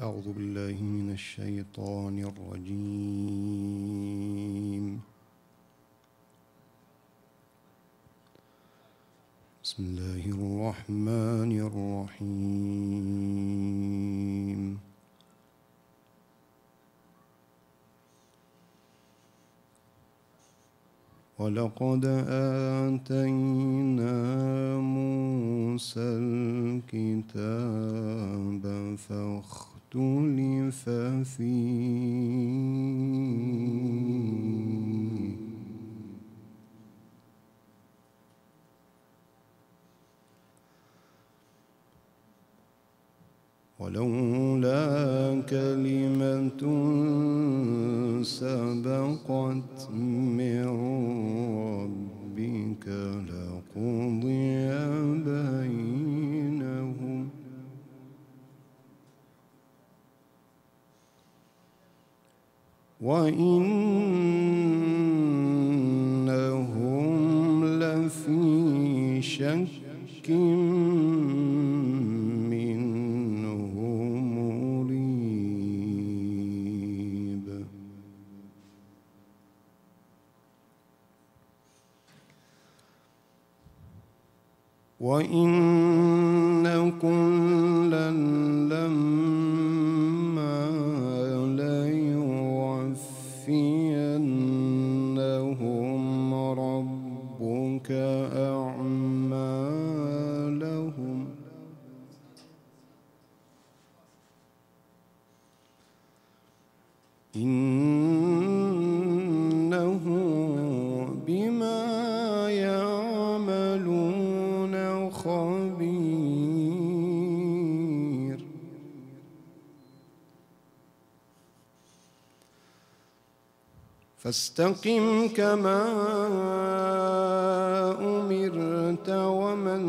أعوذ بالله من الشيطان الرجيم. بسم الله الرحمن الرحيم. ولقد آتينا موسى الكتاب ولولا كلمة سبقت من شك فاستقم كما أمرت ومن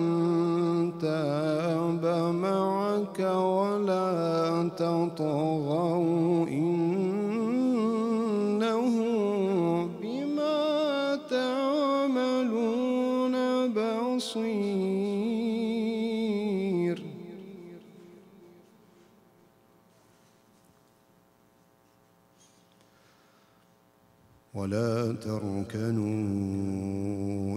تاب معك ولا تطغوا إنه بما تعملون بصير. ولا تركنوا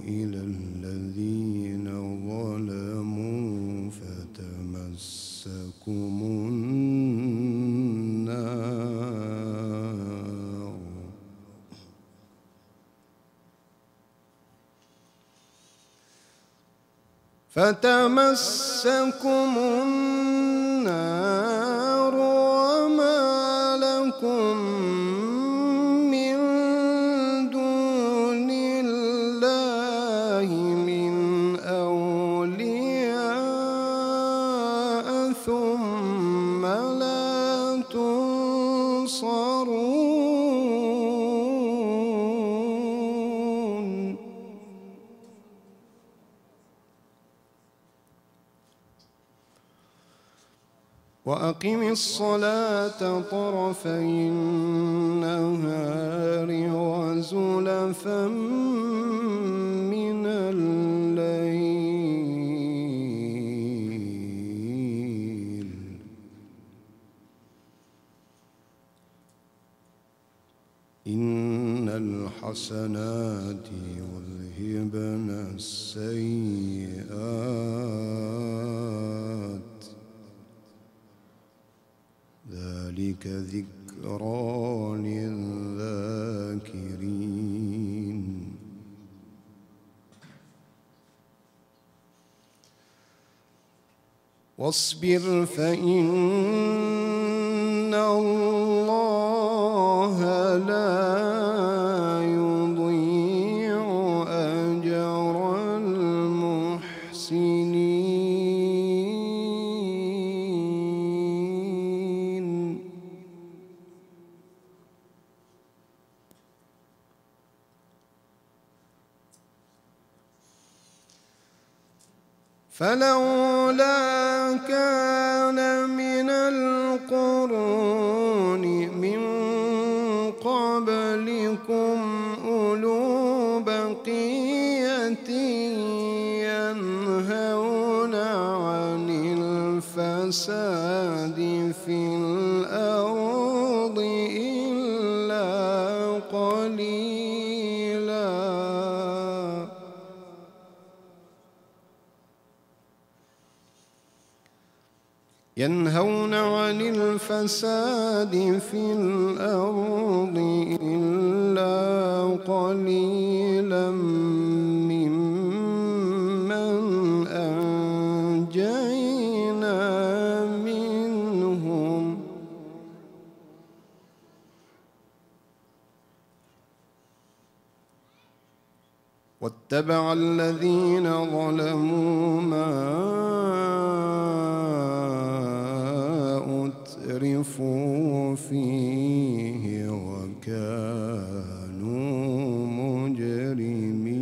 إلى الذين ظلموا فتمسكم النار. فتمسكم النار. وأقم الصلاة طرفي النهار وزلفا من الليل. إن الحسنات يذهبن السيئات ذلك ذكرى للذاكرين. واصبر فإن الله فلولا كان من القرون ينهون عن الفساد في الأرض إلا قليلا ممن أنجينا منهم. واتبع الذين ظلموا ما أترفوا فيه وكانوا مجرمين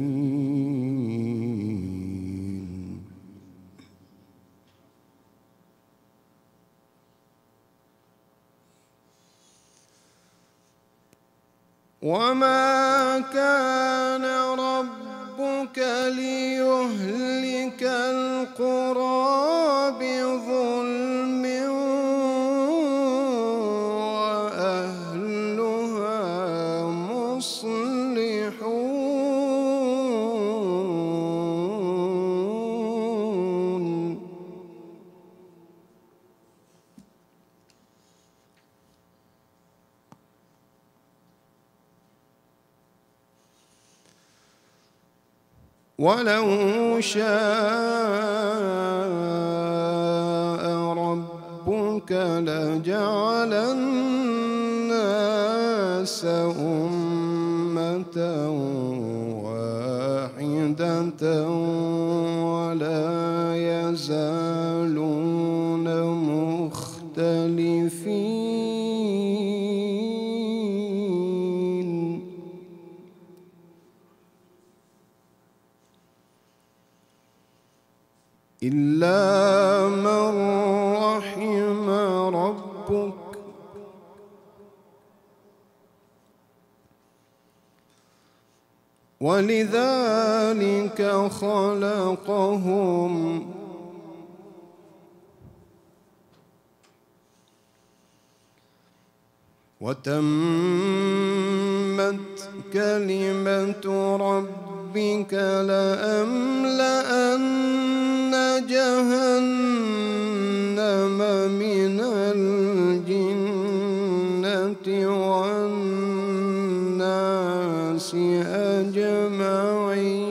وما ولو شاء ربك لجعل الناس أمة إلا من رحم ربك. ولذلك خلقهم. وتمت كلمة ربك لأملأن جهنم من الجنة والناس أجمعين.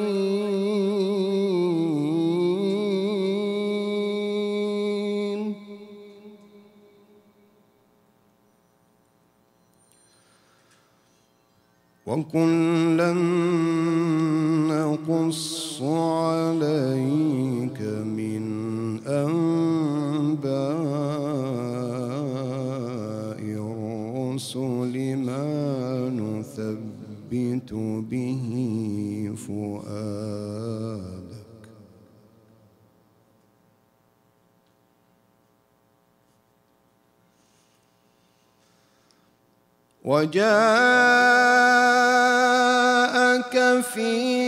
وكلا نقص عليك من أنباء الرسل ما نثبت به فؤادك. وجاءك في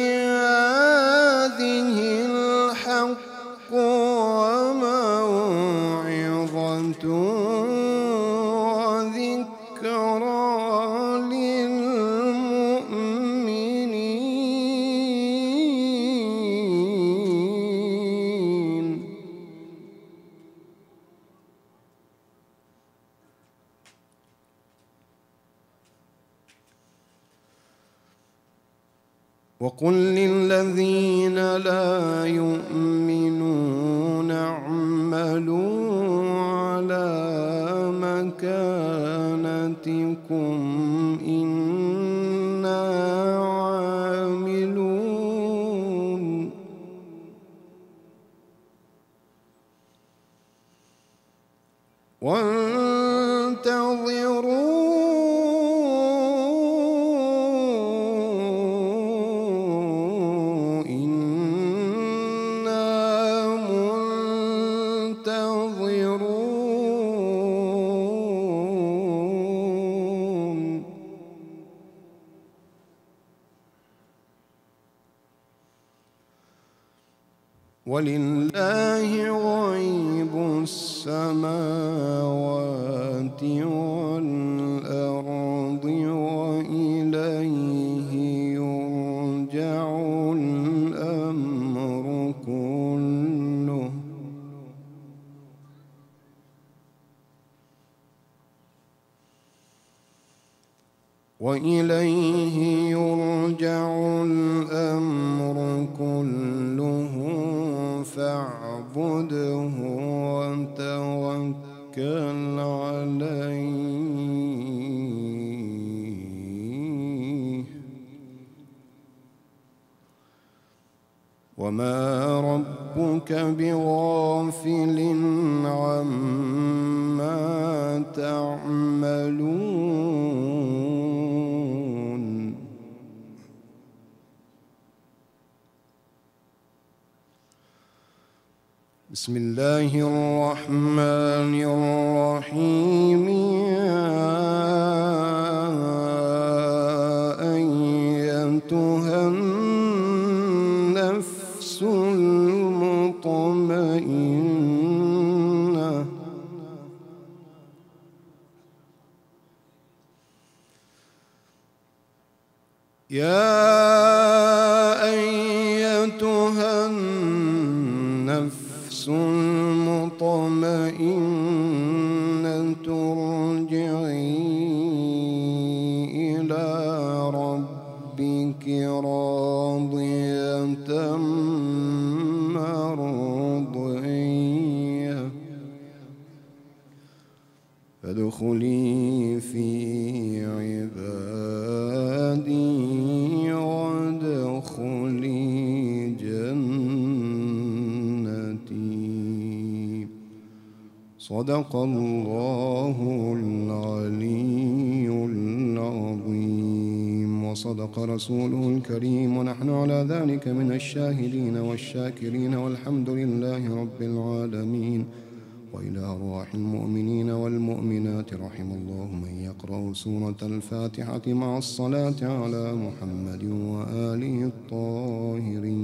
وقل للذين لا يؤمنون اعملوا على مكانتكم ولله غيب السماوات والأرض وإليه يرجع الأمر كله. وإليه وتوكل عليه. وما ربك بغافل عما تعملون. بسم الله الرحمن الرحيم. يا أيتها النفس المطمئنة. يا مرضية فادخلي في عبادي وادخلي جنتي. صدق الله العلي وصدق رسوله الكريم. ونحن على ذلك من الشاهدين والشاكرين. والحمد لله رب العالمين. وإلى أرواح المؤمنين والمؤمنات رحم الله من يقرأ سورة الفاتحة مع الصلاة على محمد وآله الطاهرين.